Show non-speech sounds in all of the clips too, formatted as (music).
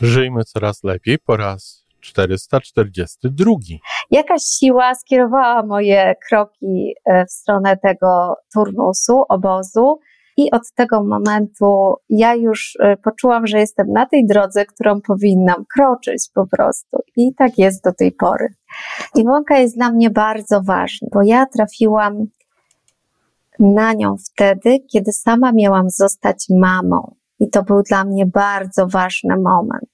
Żyjmy coraz lepiej po raz 442. Jakaś siła skierowała moje kroki e, w stronę tego turnusu, obozu. I od tego momentu ja już e, poczułam, że jestem na tej drodze, którą powinnam kroczyć po prostu. I tak jest do tej pory. Iwonka jest dla mnie bardzo ważna, bo ja trafiłam na nią wtedy, kiedy sama miałam zostać mamą. I to był dla mnie bardzo ważny moment.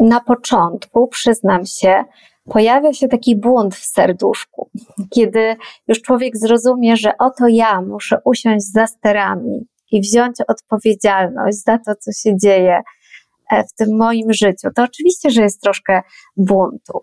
Na początku, przyznam się, pojawia się taki błąd w serduszku, kiedy już człowiek zrozumie, że oto ja muszę usiąść za sterami i wziąć odpowiedzialność za to, co się dzieje e, w tym moim życiu. To oczywiście, że jest troszkę buntu.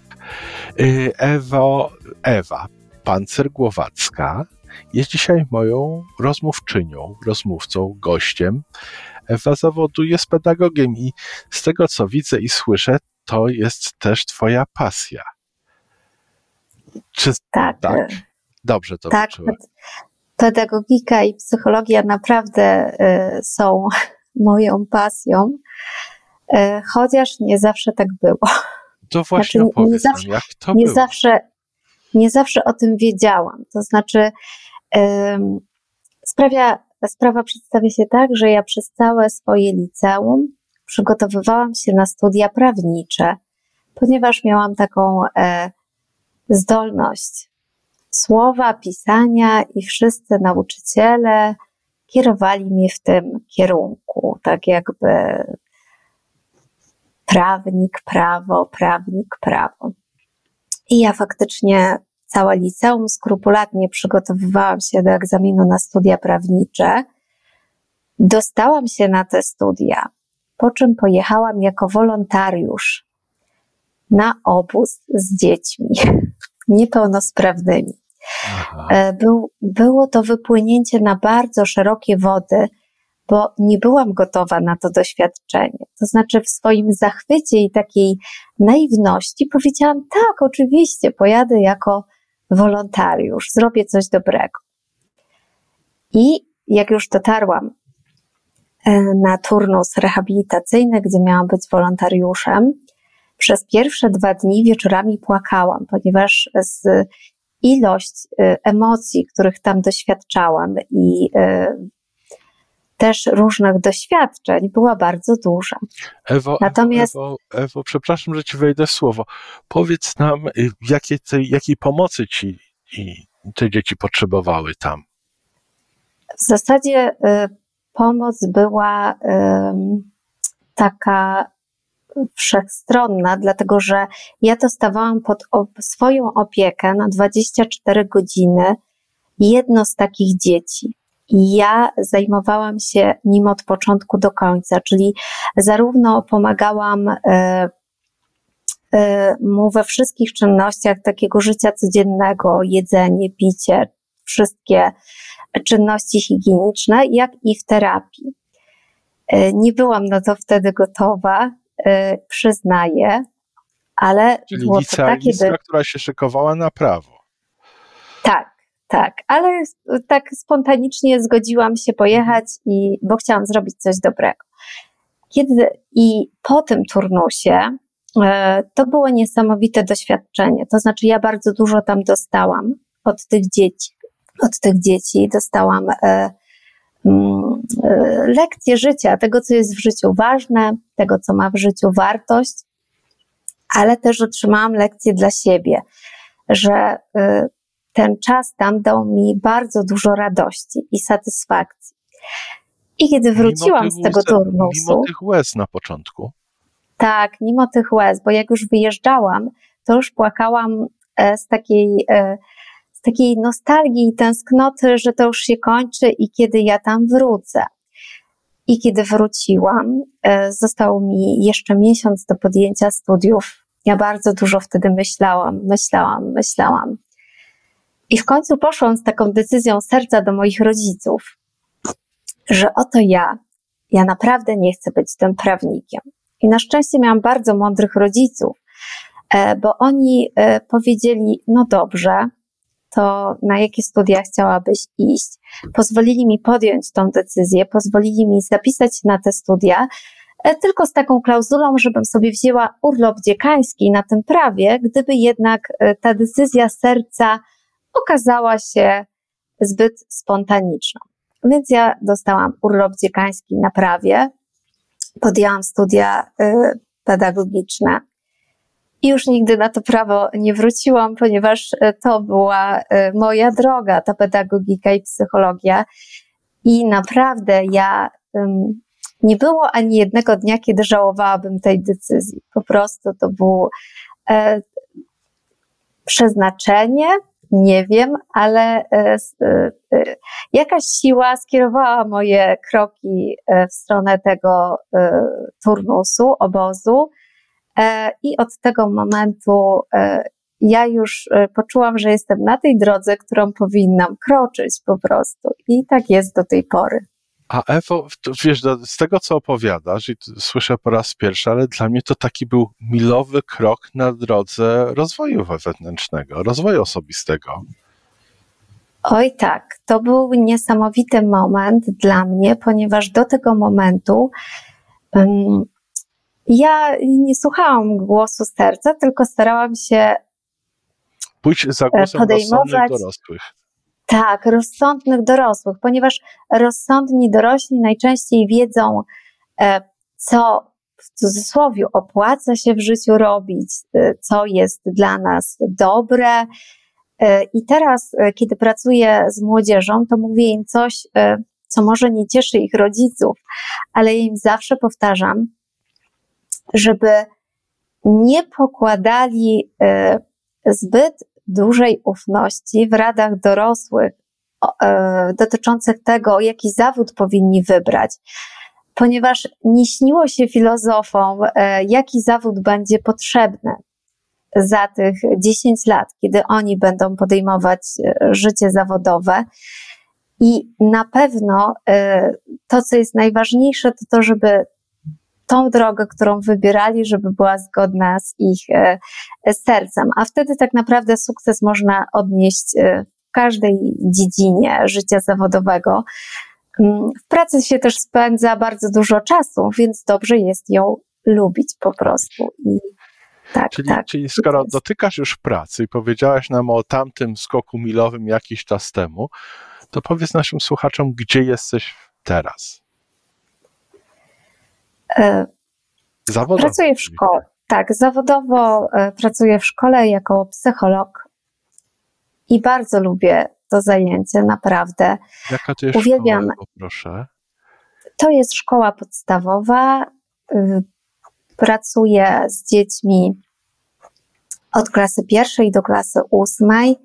Y, Ewo, Ewa Pancer-Głowacka jest dzisiaj moją rozmówczynią, rozmówcą, gościem. Ewa zawodu jest pedagogiem i z tego, co widzę i słyszę, to jest też twoja pasja. Czy tak? tak? Dobrze to tak, wyczułem. Pedagogika i psychologia naprawdę y, są (laughs) moją pasją, y, chociaż nie zawsze tak było. To właśnie znaczy, nie, nie zawsze, jak to nie było? Zawsze, nie zawsze o tym wiedziałam. To znaczy, ym, sprawia, sprawa przedstawia się tak, że ja przez całe swoje liceum przygotowywałam się na studia prawnicze, ponieważ miałam taką e, zdolność słowa, pisania i wszyscy nauczyciele kierowali mnie w tym kierunku, tak jakby prawnik, prawo, prawnik, prawo. I ja faktycznie całe liceum skrupulatnie przygotowywałam się do egzaminu na studia prawnicze. Dostałam się na te studia, po czym pojechałam jako wolontariusz na obóz z dziećmi (laughs) niepełnosprawnymi. E, był, było to wypłynięcie na bardzo szerokie wody, bo nie byłam gotowa na to doświadczenie. To znaczy, w swoim zachwycie i takiej naiwności powiedziałam: tak, oczywiście, pojadę jako wolontariusz, zrobię coś dobrego. I jak już dotarłam e, na turnus rehabilitacyjny, gdzie miałam być wolontariuszem, przez pierwsze dwa dni wieczorami płakałam, ponieważ z ilość e, emocji, których tam doświadczałam i e, też różnych doświadczeń była bardzo duża. Ewo, Natomiast... Ewo, Ewo, przepraszam, że ci wejdę w słowo. Powiedz nam, y, jakie tej, jakiej pomocy ci te dzieci potrzebowały tam? W zasadzie y, pomoc była y, taka wszechstronna, dlatego że ja dostawałam pod swoją opiekę na 24 godziny jedno z takich dzieci. Ja zajmowałam się nim od początku do końca, czyli zarówno pomagałam e, e, mu we wszystkich czynnościach takiego życia codziennego, jedzenie, picie, wszystkie czynności higieniczne, jak i w terapii. E, nie byłam na to wtedy gotowa, przyznaję, ale Czyli było to takie... By... która się szykowała na prawo. Tak, tak, ale tak spontanicznie zgodziłam się pojechać, i, bo chciałam zrobić coś dobrego. Kiedy i po tym turnusie e, to było niesamowite doświadczenie. To znaczy, ja bardzo dużo tam dostałam od tych dzieci. Od tych dzieci dostałam e, mm, e, lekcje życia, tego, co jest w życiu ważne, tego, co ma w życiu wartość, ale też otrzymałam lekcje dla siebie, że ten czas tam dał mi bardzo dużo radości i satysfakcji. I kiedy wróciłam z tego turnusu. Mimo tych łez na początku. Tak, mimo tych łez, bo jak już wyjeżdżałam, to już płakałam e, z takiej, e, z takiej nostalgii i tęsknoty, że to już się kończy i kiedy ja tam wrócę. I kiedy wróciłam, e, został mi jeszcze miesiąc do podjęcia studiów. Ja bardzo dużo wtedy myślałam, myślałam, myślałam. I w końcu poszłam z taką decyzją serca do moich rodziców, że oto ja, ja naprawdę nie chcę być tym prawnikiem. I na szczęście miałam bardzo mądrych rodziców, e, bo oni e, powiedzieli: No dobrze, to na jakie studia chciałabyś iść? Pozwolili mi podjąć tą decyzję, pozwolili mi zapisać na te studia, e, tylko z taką klauzulą, żebym sobie wzięła urlop dziekański na tym prawie, gdyby jednak ta decyzja serca okazała się zbyt spontaniczną. Więc ja dostałam urlop dziekański na prawie, podjęłam studia y, pedagogiczne i już nigdy na to prawo nie wróciłam, ponieważ y, to była y, moja droga, ta pedagogika i psychologia. I naprawdę ja nie było ani jednego dnia, kiedy żałowałabym tej decyzji. Po prostu to było e, przeznaczenie, nie wiem, ale e, e, e, jakaś siła skierowała moje kroki w stronę tego turnusu, obozu. I od tego momentu ja już poczułam, że jestem na tej drodze, którą powinnam kroczyć po prostu. I tak jest do tej pory. A Ewo, wiesz, z tego co opowiadasz, i słyszę po raz pierwszy, ale dla mnie to taki był milowy krok na drodze rozwoju wewnętrznego, rozwoju osobistego. Oj tak, to był niesamowity moment dla mnie, ponieważ do tego momentu um, ja nie słuchałam głosu serca, tylko starałam się Pójdź za głosem podejmować dorosłych. Tak, rozsądnych dorosłych, ponieważ rozsądni dorośli najczęściej wiedzą, e, co w cudzysłowie opłaca się w życiu robić, e, co jest dla nas dobre. E, I teraz, kiedy pracuję z młodzieżą, to mówię im coś, co może nie cieszy ich rodziców, ale im zawsze powtarzam, żeby nie pokładali zbyt dużej ufności w radach dorosłych e, dotyczących tego, jaki zawód powinni wybrać, ponieważ nie śniło się filozofom, e, jaki zawód będzie potrzebny za tych 10 lat, kiedy oni będą podejmować e, życie zawodowe. I na pewno to, co jest najważniejsze, to to, żeby tą drogę, którą wybierali, żeby była zgodna z ich e, sercem. A wtedy tak naprawdę sukces można odnieść e, w każdej dziedzinie życia zawodowego. Mm, w pracy się też spędza bardzo dużo czasu, więc dobrze jest ją lubić po prostu. I tak, czyli, tak. czyli skoro dotykasz już pracy i powiedziałaś nam o tamtym skoku milowym jakiś czas temu, to powiedz naszym słuchaczom, gdzie jesteś teraz? E, zawodowo. Pracuję w szkole. Tak, zawodowo e, pracuję w szkole jako psycholog i bardzo lubię to zajęcie, naprawdę. Jaka to jest Uwielbiam. szkoła, proszę? To jest szkoła podstawowa. Y, pracuję z dziećmi od klasy pierwszej do klasy ósmej.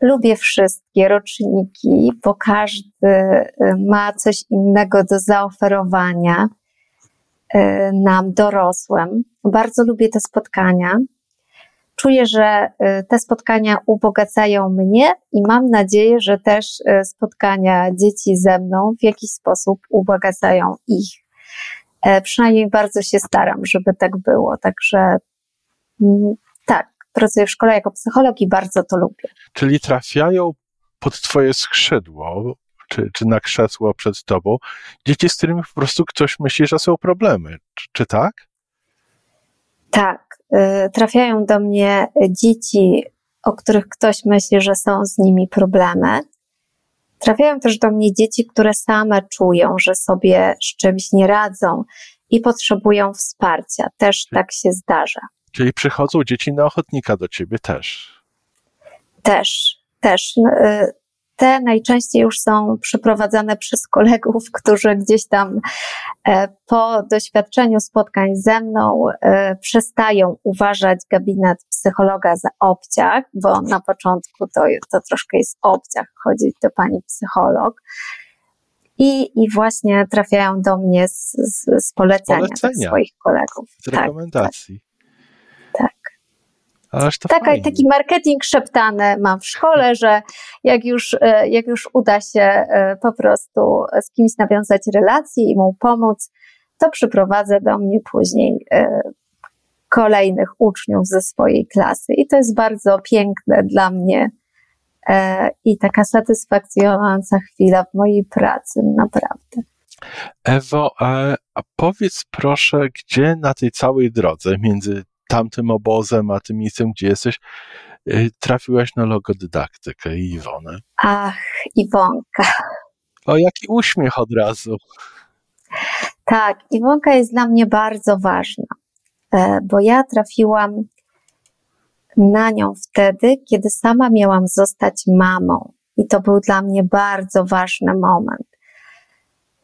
Lubię wszystkie roczniki, bo każdy y, ma coś innego do zaoferowania. E, nam dorosłym. Bardzo lubię te spotkania. Czuję, że e, te spotkania ubogacają mnie i mam nadzieję, że też e, spotkania dzieci ze mną w jakiś sposób ubogacają ich. Przynajmniej bardzo się staram, żeby tak było. Także mm, tak, pracuję w szkole jako psycholog i bardzo to lubię. Czyli trafiają pod Twoje skrzydło czy, czy na krzesło przed tobą, dzieci, z którymi po prostu ktoś myśli, że są problemy. Czy, czy tak? Tak. Y, trafiają do mnie dzieci, o których ktoś myśli, że są z nimi problemy. Trafiają też do mnie dzieci, które same czują, że sobie z czymś nie radzą i potrzebują wsparcia. Też tak się zdarza. Czyli przychodzą dzieci na ochotnika do ciebie też. Też, też. Te najczęściej już są przeprowadzane przez kolegów, którzy gdzieś tam e, po doświadczeniu spotkań ze mną e, przestają uważać gabinet psychologa za obciach, bo na początku to, to troszkę jest obciach chodzić do pani psycholog. I, I właśnie trafiają do mnie z, z, z polecenia, polecenia. swoich kolegów. Z rekomendacji. Tak. Tak. Taka, taki marketing szeptany mam w szkole, że jak już, e, jak już uda się e, po prostu z kimś nawiązać relacje i mu pomóc, to przyprowadzę do mnie później e, kolejnych uczniów ze swojej klasy. I to jest bardzo piękne dla mnie i taka satysfakcjonująca chwila w mojej pracy, naprawdę. Ewo, a powiedz proszę, gdzie na tej całej drodze między tamtym obozem, a tym miejscem, gdzie jesteś, y, trafiłaś na logodydaktykę i Iwonę. Ach, Iwonka. O, jaki uśmiech od razu. Tak, Iwonka jest dla mnie bardzo ważna, e, bo ja trafiłam na nią wtedy, kiedy sama miałam zostać mamą. I to był dla mnie bardzo ważny moment.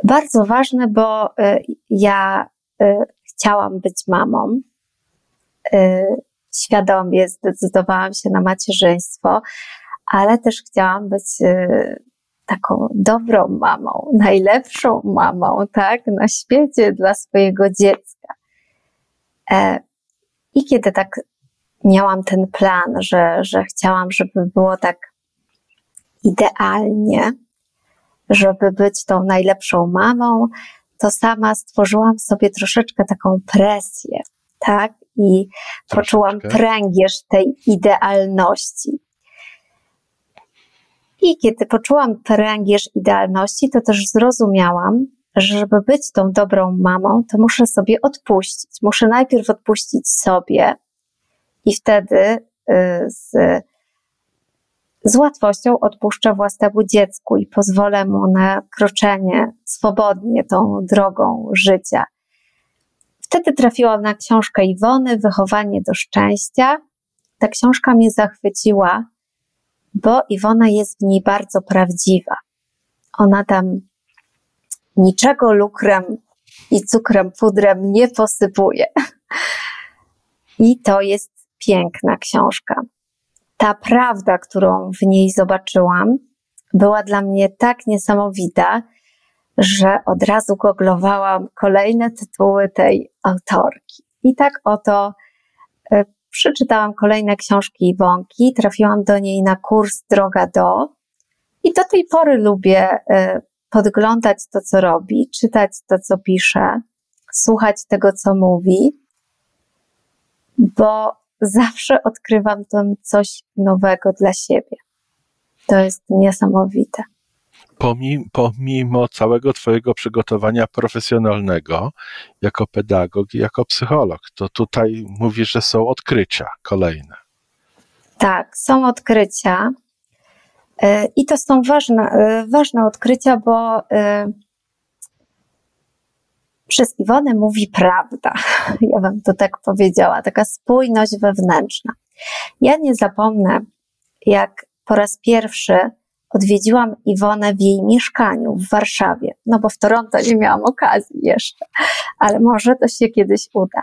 Bardzo ważny, bo e, ja e, chciałam być mamą. Y, świadomie zdecydowałam się na macierzyństwo, ale też chciałam być y, taką dobrą mamą, najlepszą mamą, tak, na świecie dla swojego dziecka. E, I kiedy tak miałam ten plan, że, że chciałam, żeby było tak idealnie, żeby być tą najlepszą mamą, to sama stworzyłam sobie troszeczkę taką presję, tak? I poczułam pręgierz tej idealności. I kiedy poczułam pręgierz idealności, to też zrozumiałam, że żeby być tą dobrą mamą, to muszę sobie odpuścić. Muszę najpierw odpuścić sobie i wtedy y, z, z łatwością odpuszczę własnemu dziecku i pozwolę mu na kroczenie swobodnie tą drogą życia. Wtedy trafiłam na książkę Iwony, Wychowanie do szczęścia. Ta książka mnie zachwyciła, bo Iwona jest w niej bardzo prawdziwa. Ona tam niczego lukrem i cukrem pudrem nie posypuje. I to jest piękna książka. Ta prawda, którą w niej zobaczyłam, była dla mnie tak niesamowita, że od razu googlowałam kolejne tytuły tej autorki. I tak oto y, przeczytałam kolejne książki Iwonki, trafiłam do niej na kurs Droga do i do tej pory lubię y, podglądać to, co robi, czytać to, co pisze, słuchać tego, co mówi, bo zawsze odkrywam tam coś nowego dla siebie. To jest niesamowite pomimo, całego Twojego przygotowania profesjonalnego jako pedagog i jako psycholog, to tutaj mówisz, że są odkrycia kolejne. Tak, są odkrycia. E, I to są ważne, e, ważne odkrycia, bo e, przez Iwonę mówi prawda. (laughs) Ja bym to tak powiedziała, taka spójność wewnętrzna. Ja nie zapomnę, jak po raz pierwszy odwiedziłam Iwonę w jej mieszkaniu w Warszawie, no bo w Toronto nie miałam okazji jeszcze, ale może to się kiedyś uda.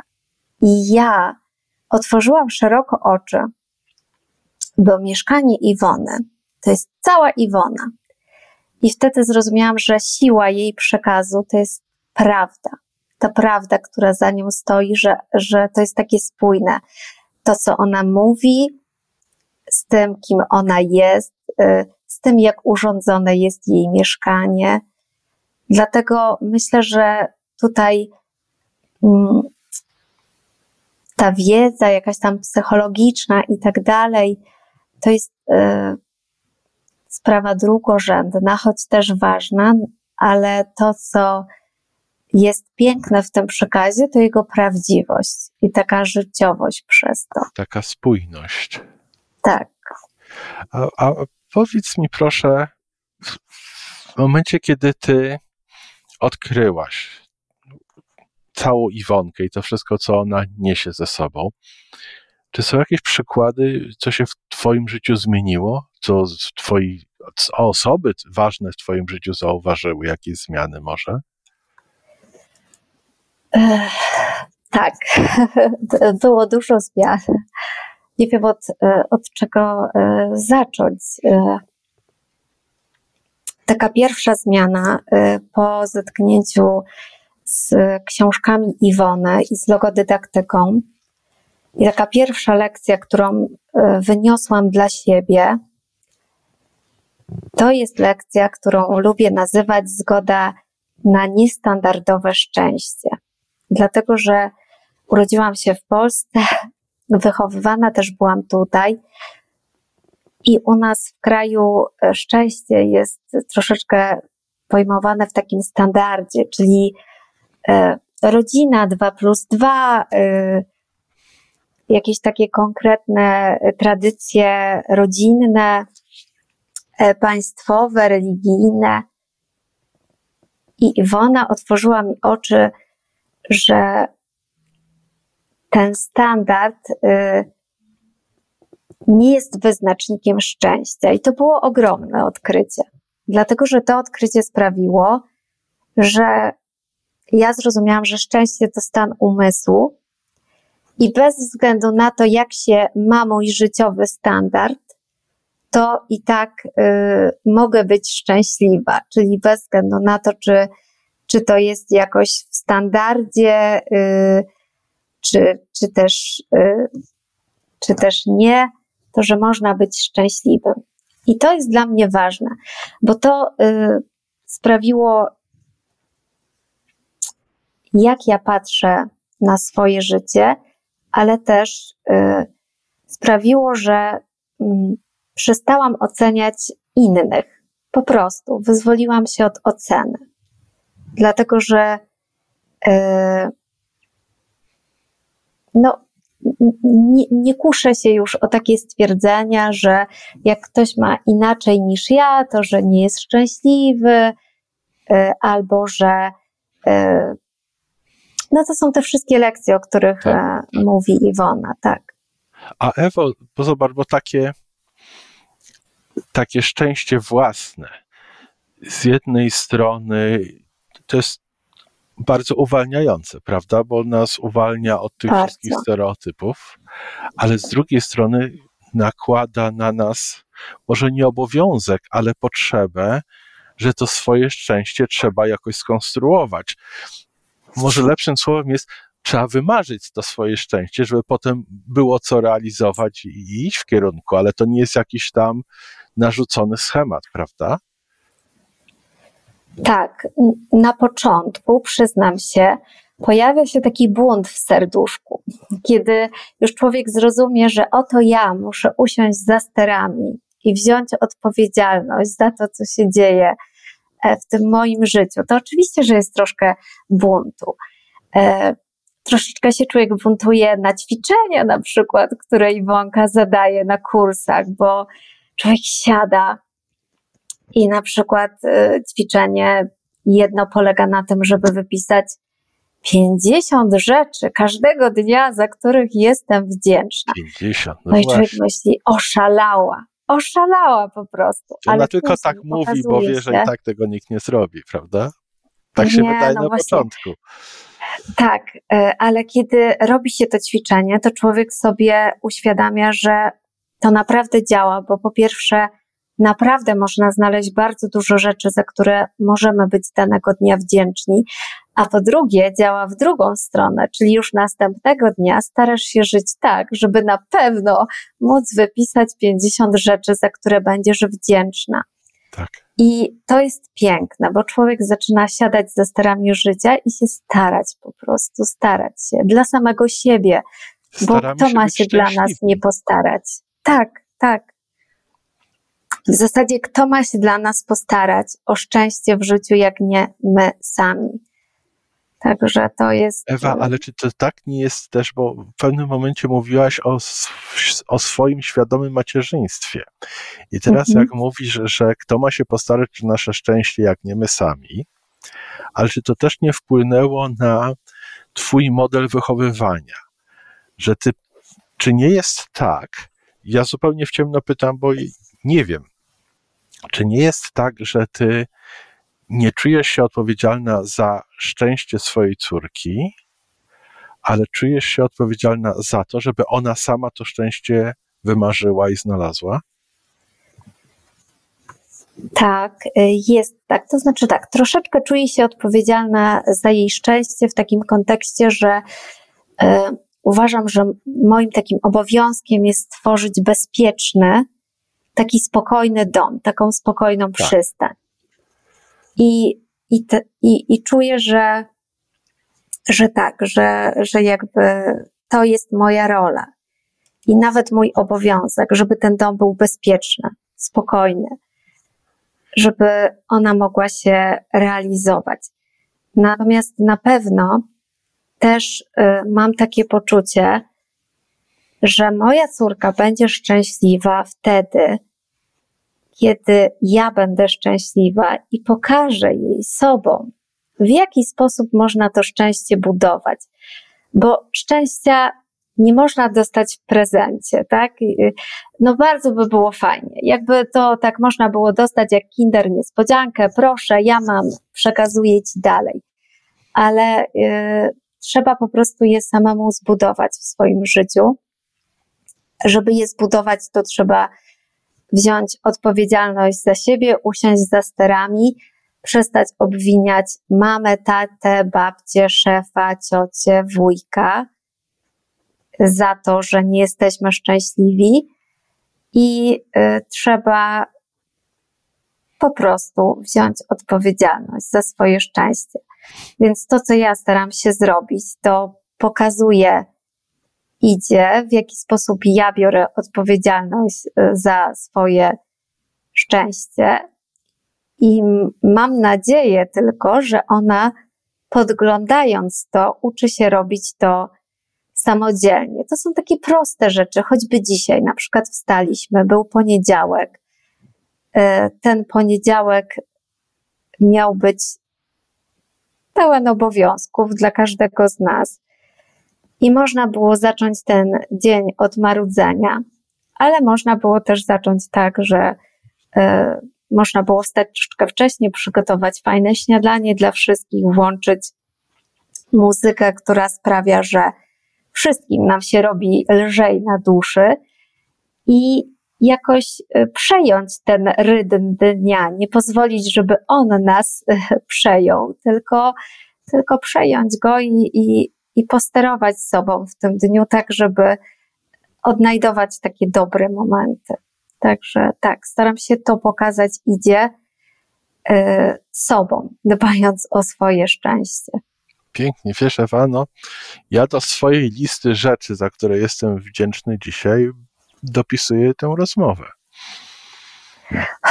I ja otworzyłam szeroko oczy, bo mieszkanie Iwony to jest cała Iwona. I wtedy zrozumiałam, że siła jej przekazu to jest prawda. Ta prawda, która za nią stoi, że, że to jest takie spójne. To, co ona mówi, z tym, kim ona jest, y, z tym, jak urządzone jest jej mieszkanie. Dlatego myślę, że tutaj mm, ta wiedza jakaś tam psychologiczna i tak dalej, to jest y, sprawa drugorzędna, choć też ważna, ale to, co jest piękne w tym przekazie, to jego prawdziwość i taka życiowość przez to. Taka spójność. Tak. A, a powiedz mi proszę, w momencie, kiedy ty odkryłaś całą Iwonkę i to wszystko, co ona niesie ze sobą, czy są jakieś przykłady, co się w Twoim życiu zmieniło, co w Twojej osoby ważne w Twoim życiu zauważyły jakieś zmiany może? Tak, (laughs) było dużo zmian. Nie wiem od, od czego e, zacząć. E, taka pierwsza zmiana e, po zetknięciu z książkami Iwony i z logodydaktyką. I taka pierwsza lekcja, którą wyniosłam dla siebie, to jest lekcja, którą lubię nazywać zgoda na niestandardowe szczęście. Dlatego, że urodziłam się w Polsce, wychowywana też byłam tutaj. I u nas w kraju e, szczęście jest troszeczkę pojmowane w takim standardzie, czyli e, rodzina 2 plus 2, e, jakieś takie konkretne tradycje rodzinne, państwowe, religijne. I Iwona otworzyła mi oczy, że ten standard y, nie jest wyznacznikiem szczęścia. I to było ogromne odkrycie, dlatego że to odkrycie sprawiło, że ja zrozumiałam, że szczęście to stan umysłu i bez względu na to, jak się ma mój życiowy standard, to i tak y, mogę być szczęśliwa, czyli bez względu na to, czy, czy to jest jakoś w standardzie, y, czy, czy, też, y, czy też nie, to że można być szczęśliwym. I to jest dla mnie ważne, bo to y, sprawiło, jak ja patrzę na swoje życie, ale też y, sprawiło, że mm, przestałam oceniać innych. Po prostu wyzwoliłam się od oceny. Dlatego, że no, nie, nie kuszę się już o takie stwierdzenia, że jak ktoś ma inaczej niż ja, to że nie jest szczęśliwy, y, albo że y, no to są te wszystkie lekcje, o których tak, e, tak. mówi Iwona, tak. A Ewo, bo zobacz, bo takie, takie szczęście własne, z jednej strony to jest bardzo uwalniające, prawda? Bo nas uwalnia od tych bardzo. wszystkich stereotypów, ale z drugiej strony nakłada na nas może nie obowiązek, ale potrzebę, że to swoje szczęście trzeba jakoś skonstruować. Może lepszym słowem jest, trzeba wymarzyć to swoje szczęście, żeby potem było co realizować i iść w kierunku, ale to nie jest jakiś tam narzucony schemat, prawda? Tak, na początku, przyznam się, pojawia się taki bunt w serduszku, kiedy już człowiek zrozumie, że oto ja muszę usiąść za sterami i wziąć odpowiedzialność za to, co się dzieje e, w tym moim życiu. To oczywiście, że jest troszkę buntu. E, troszeczkę się człowiek buntuje na ćwiczenia, na przykład, które Iwonka zadaje na kursach, bo człowiek siada i na przykład y, ćwiczenie jedno polega na tym, żeby wypisać 50 rzeczy każdego dnia, za których jestem wdzięczna. 50, no, no i człowiek myśli, oszalała, oszalała po prostu. Ona Ale tylko tak mówi, bo wie, że i tak tego nikt nie zrobi, prawda? Tak się nie, wydaje no na właśnie. początku. Tak, y, ale kiedy robi się to ćwiczenie, to człowiek sobie uświadamia, że to naprawdę działa, bo po pierwsze naprawdę można znaleźć bardzo dużo rzeczy, za które możemy być danego dnia wdzięczni, a po drugie działa w drugą stronę, czyli już następnego dnia starasz się żyć tak, żeby na pewno móc wypisać 50 rzeczy, za które będziesz wdzięczna. Tak. I to jest piękne, bo człowiek zaczyna siadać ze sterami życia i się starać po prostu, starać się dla samego siebie, Staramy bo kto ma się dla nas nie postarać? Tak, tak. W zasadzie, kto ma się dla nas postarać o szczęście w życiu, jak nie my sami? Także to jest. Ewa, ale czy to tak nie jest też, bo w pewnym momencie mówiłaś o, o swoim świadomym macierzyństwie. I teraz, mhm. jak mówisz, że kto ma się postarać o nasze szczęście, jak nie my sami, ale czy to też nie wpłynęło na Twój model wychowywania? Że ty, czy nie jest tak? Ja zupełnie w ciemno pytam, bo nie wiem, Czy nie jest tak, że ty nie czujesz się odpowiedzialna za szczęście swojej córki, ale czujesz się odpowiedzialna za to, żeby ona sama to szczęście wymarzyła i znalazła? Tak, y, jest tak. To znaczy tak, troszeczkę czuję się odpowiedzialna za jej szczęście w takim kontekście, że y, uważam, że moim takim obowiązkiem jest stworzyć bezpieczny, taki spokojny dom, taką spokojną tak. przystań. I, i, te, i, i czuję, że, że tak, że, że jakby to jest moja rola. I nawet mój obowiązek, żeby ten dom był bezpieczny, spokojny, żeby ona mogła się realizować. Natomiast na pewno też y, mam takie poczucie, że moja córka będzie szczęśliwa wtedy, kiedy ja będę szczęśliwa i pokażę jej sobą, w jaki sposób można to szczęście budować. Bo szczęścia nie można dostać w prezencie, tak? No bardzo by było fajnie. Jakby to tak można było dostać jak kinder niespodziankę, proszę, ja mam, przekazuję ci dalej. Ale y, trzeba po prostu je samemu zbudować w swoim życiu. Żeby je zbudować, to trzeba wziąć odpowiedzialność za siebie, usiąść za sterami, przestać obwiniać mamę, tatę, babcię, szefa, ciocię, wujka za to, że nie jesteśmy szczęśliwi i y, trzeba po prostu wziąć odpowiedzialność za swoje szczęście. Więc to, co ja staram się zrobić, to pokazuję, idzie, w jaki sposób ja biorę odpowiedzialność y, za swoje szczęście. I mam nadzieję tylko, że ona podglądając to, uczy się robić to samodzielnie. To są takie proste rzeczy, choćby dzisiaj, na przykład wstaliśmy, był poniedziałek. Y, ten poniedziałek miał być pełen obowiązków dla każdego z nas. I można było zacząć ten dzień od marudzenia, ale można było też zacząć tak, że y, można było wstać troszeczkę wcześniej, przygotować fajne śniadanie dla wszystkich, włączyć muzykę, która sprawia, że wszystkim nam się robi lżej na duszy i jakoś e, przejąć ten rytm dnia, nie pozwolić, żeby on nas przejął, tylko, tylko przejąć go i, i, i posterować sobą w tym dniu, tak żeby odnajdować takie dobre momenty. Także tak, staram się to pokazać, idzie y, sobą, dbając o swoje szczęście. Pięknie, wiesz Ewa, no, ja do swojej listy rzeczy, za które jestem wdzięczny dzisiaj, dopisuję tę rozmowę.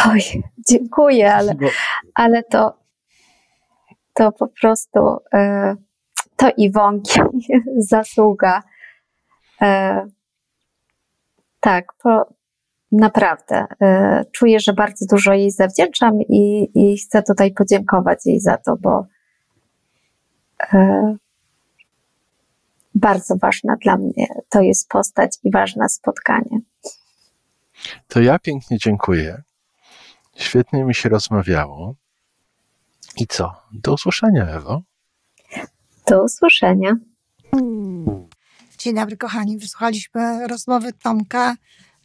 Oj, dziękuję, ale, ale to, to po prostu y, to Iwonki (laughs) zasługa. E, tak, po, naprawdę. E, czuję, że bardzo dużo jej zawdzięczam i, i chcę tutaj podziękować jej za to, bo e, bardzo ważna dla mnie to jest postać i ważne spotkanie. To ja pięknie dziękuję. Świetnie mi się rozmawiało. I co? Do usłyszenia, Ewo. Do usłyszenia. Dzień dobry, kochani. Wysłuchaliśmy rozmowy Tomka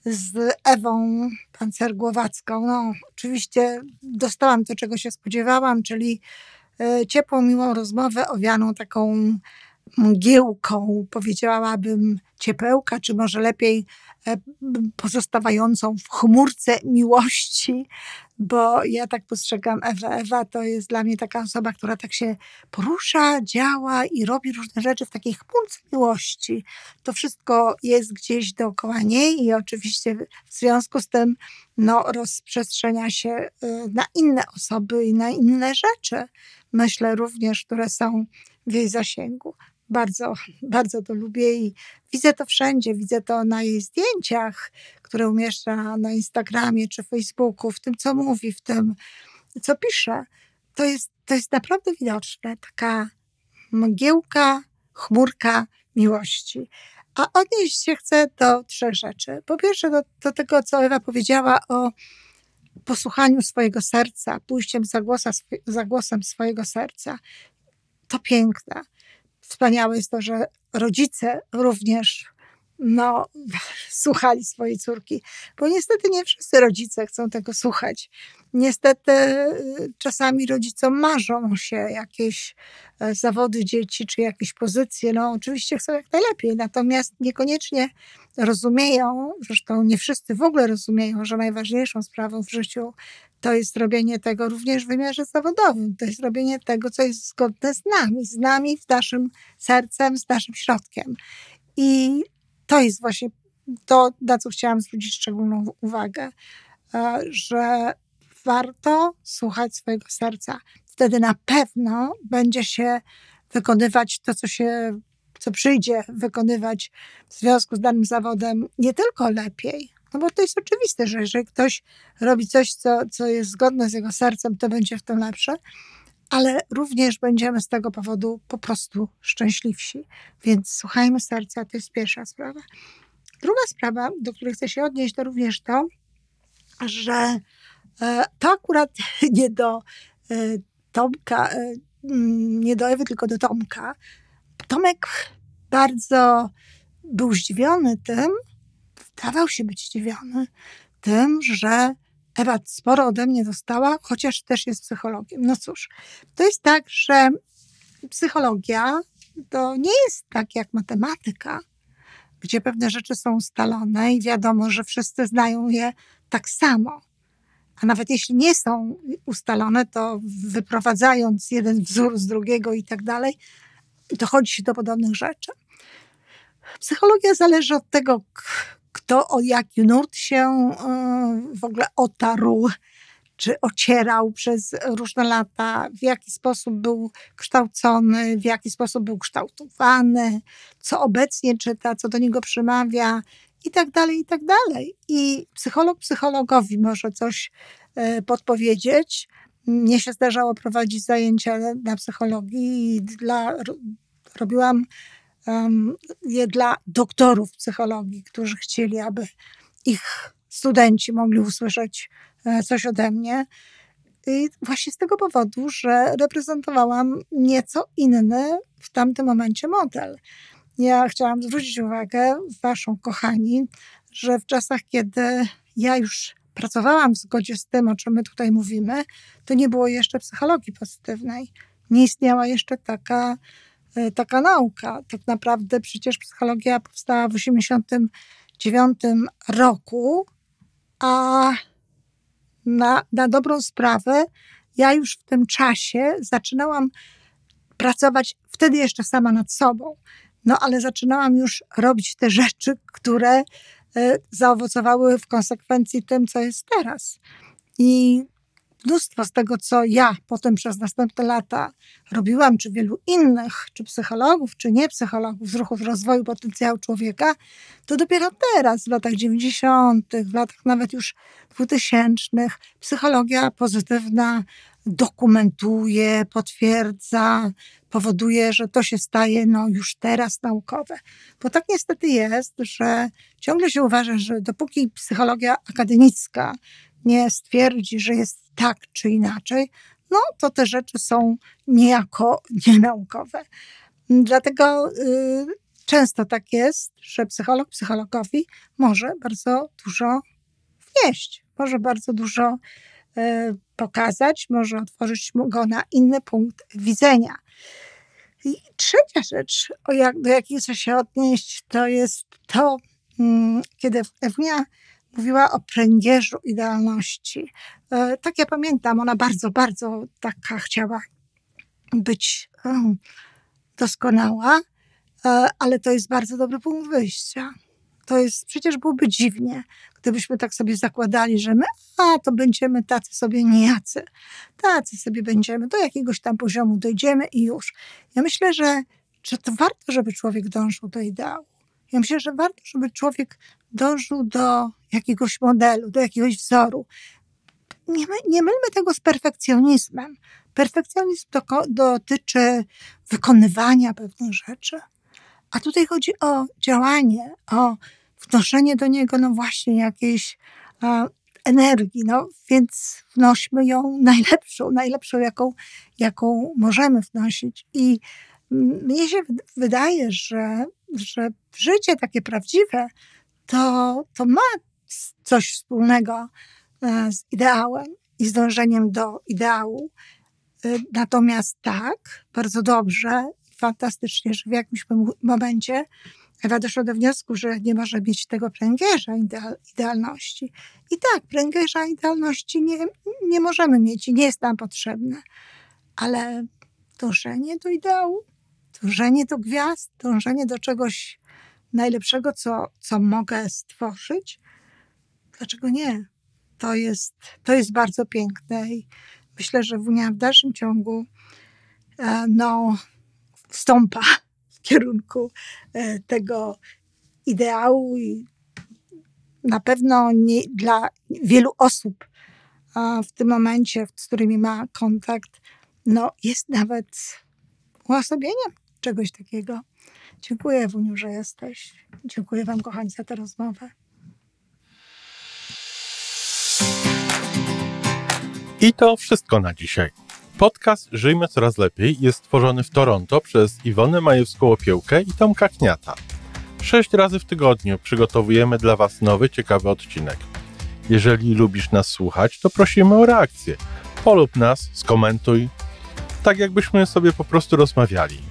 z Ewą Pancer-Głowacką. No, oczywiście dostałam to, czego się spodziewałam, czyli e, ciepłą, miłą rozmowę owianą taką mgiełką, powiedziałabym ciepełka, czy może lepiej e, pozostawającą w chmurce miłości, bo ja tak postrzegam Ewę. Ewa to jest dla mnie taka osoba, która tak się porusza, działa i robi różne rzeczy w takiej chmurce miłości. To wszystko jest gdzieś dookoła niej i oczywiście w związku z tym no, rozprzestrzenia się y, na inne osoby i na inne rzeczy. Myślę również, które są w jej zasięgu bardzo, (laughs) bardzo to lubię i widzę to wszędzie. Widzę to na jej zdjęciach, które umieszcza na Instagramie czy Facebooku, w tym, co mówi, w tym, co pisze. To jest, to jest naprawdę widoczne. Taka mgiełka, chmurka miłości. A odnieść się chcę do trzech rzeczy. Po pierwsze, do, do tego, co Ewa powiedziała o posłuchaniu swojego serca, pójściem za, głosa, za głosem swojego serca. To piękne. Wspaniałe jest to, że rodzice również no, słuchali swojej córki, bo niestety nie wszyscy rodzice chcą tego słuchać. Niestety y, czasami rodzicom marzą się jakieś e, zawody dzieci, czy jakieś pozycje. No, oczywiście chcą jak najlepiej, natomiast niekoniecznie rozumieją, zresztą nie wszyscy w ogóle rozumieją, że najważniejszą sprawą w życiu to jest robienie tego również w wymiarze zawodowym. To jest robienie tego, co jest zgodne z nami, z nami, z naszym sercem, z naszym środkiem. I to jest właśnie to, na co chciałam zwrócić szczególną uwagę, e, że warto słuchać swojego serca. Wtedy na pewno będzie się wykonywać to, co się, co przyjdzie wykonywać w związku z danym zawodem nie tylko lepiej, no bo to jest oczywiste, że jeżeli ktoś robi coś, co, co jest zgodne z jego sercem, to będzie w tym lepsze, ale również będziemy z tego powodu po prostu szczęśliwsi. Więc słuchajmy serca, to jest pierwsza sprawa. Druga sprawa, do której chcę się odnieść, to również to, że e, to akurat (laughs) nie do e, Tomka, e, mm, nie do Ewy, tylko do Tomka. Tomek bardzo był zdziwiony tym, dawał się być zdziwiony tym, że Ewa sporo ode mnie dostała, chociaż też jest psychologiem. No cóż, to jest tak, że psychologia to nie jest tak jak matematyka, gdzie pewne rzeczy są ustalone i wiadomo, że wszyscy znają je tak samo. A nawet jeśli nie są ustalone, to wyprowadzając jeden wzór z drugiego i tak dalej, dochodzi się do podobnych rzeczy. Psychologia zależy od tego, kto o jaki nurt się e, w ogóle otarł, czy ocierał przez różne lata, w jaki sposób był kształcony, w jaki sposób był kształtowany, co obecnie czyta, co do niego przemawia i tak dalej, i tak dalej. I psycholog psychologowi może coś e, podpowiedzieć. Mnie się zdarzało prowadzić zajęcia na psychologii i dla, robiłam je dla doktorów psychologii, którzy chcieli, aby ich studenci mogli usłyszeć e, coś ode mnie. I właśnie z tego powodu, że reprezentowałam nieco inny w tamtym momencie model. Ja chciałam zwrócić uwagę, Waszą kochani, że w czasach, kiedy ja już pracowałam w zgodzie z tym, o czym my tutaj mówimy, to nie było jeszcze psychologii pozytywnej. Nie istniała jeszcze taka taka nauka. Tak naprawdę przecież psychologia powstała w 1989 roku, a na, na dobrą sprawę ja już w tym czasie zaczynałam pracować wtedy jeszcze sama nad sobą. No ale zaczynałam już robić te rzeczy, które e, zaowocowały w konsekwencji tym, co jest teraz. I mnóstwo z tego, co ja potem przez następne lata robiłam, czy wielu innych, czy psychologów, czy nie psychologów z ruchu rozwoju potencjału człowieka, to dopiero teraz, w latach 90., w latach nawet już 2000, psychologia pozytywna dokumentuje, potwierdza, powoduje, że to się staje no, już teraz naukowe. Bo tak niestety jest, że ciągle się uważa, że dopóki psychologia akademicka nie stwierdzi, że jest tak czy inaczej, no to te rzeczy są niejako (laughs) nienaukowe. Dlatego y, często tak jest, że psycholog psychologowi może bardzo dużo wnieść, może bardzo dużo y, pokazać, może otworzyć go na inny punkt widzenia. I trzecia rzecz, jak, do jakiej chcę się odnieść, to jest to, mm, kiedy Ewnia mówiła o pręgierzu idealności. E, tak ja pamiętam, ona bardzo, bardzo taka chciała być doskonała, e, ale to jest bardzo dobry punkt wyjścia. To jest, przecież byłoby dziwnie, gdybyśmy tak sobie zakładali, że my, a to będziemy tacy sobie nijacy. Tacy sobie będziemy, do jakiegoś tam poziomu dojdziemy i już. Ja myślę, że, że to warto, żeby człowiek dążył do ideału. Ja myślę, że warto, żeby człowiek dążył do jakiegoś modelu, do jakiegoś wzoru. Nie, my, nie mylmy tego z perfekcjonizmem. Perfekcjonizm do, dotyczy wykonywania pewnych rzeczy, a tutaj chodzi o działanie, o wnoszenie do niego, no właśnie, jakiejś a, energii, no więc wnośmy ją najlepszą, najlepszą, jaką, jaką możemy wnosić. I mnie się wydaje, że, że życie takie prawdziwe to, to ma coś wspólnego e, z ideałem i z dążeniem do ideału. E, natomiast tak, bardzo dobrze, fantastycznie, że w jakimś momencie Ewa doszła do wniosku, że nie może mieć tego pręgierza idealności. I tak, pręgierza idealności nie, nie możemy mieć i nie jest nam potrzebne. Ale dążenie do ideału, dążenie do gwiazd, dążenie do czegoś najlepszego, co, co mogę stworzyć, dlaczego nie? To jest, to jest bardzo piękne i myślę, że Wunia w dalszym ciągu e, no, stąpa w kierunku e, tego ideału i na pewno nie, dla wielu osób w tym momencie, z którymi ma kontakt, no jest nawet uosobieniem czegoś takiego. Dziękuję, Wuniu, że jesteś. Dziękuję Wam, kochani, za tę rozmowę. I to wszystko na dzisiaj. Podcast Żyjmy Coraz Lepiej jest stworzony w Toronto przez Iwonę Majewską-Opiełkę i Tomka Kniata. Sześć razy w tygodniu przygotowujemy dla Was nowy, ciekawy odcinek. Jeżeli lubisz nas słuchać, to prosimy o reakcję. Polub nas, skomentuj, tak jakbyśmy sobie po prostu rozmawiali.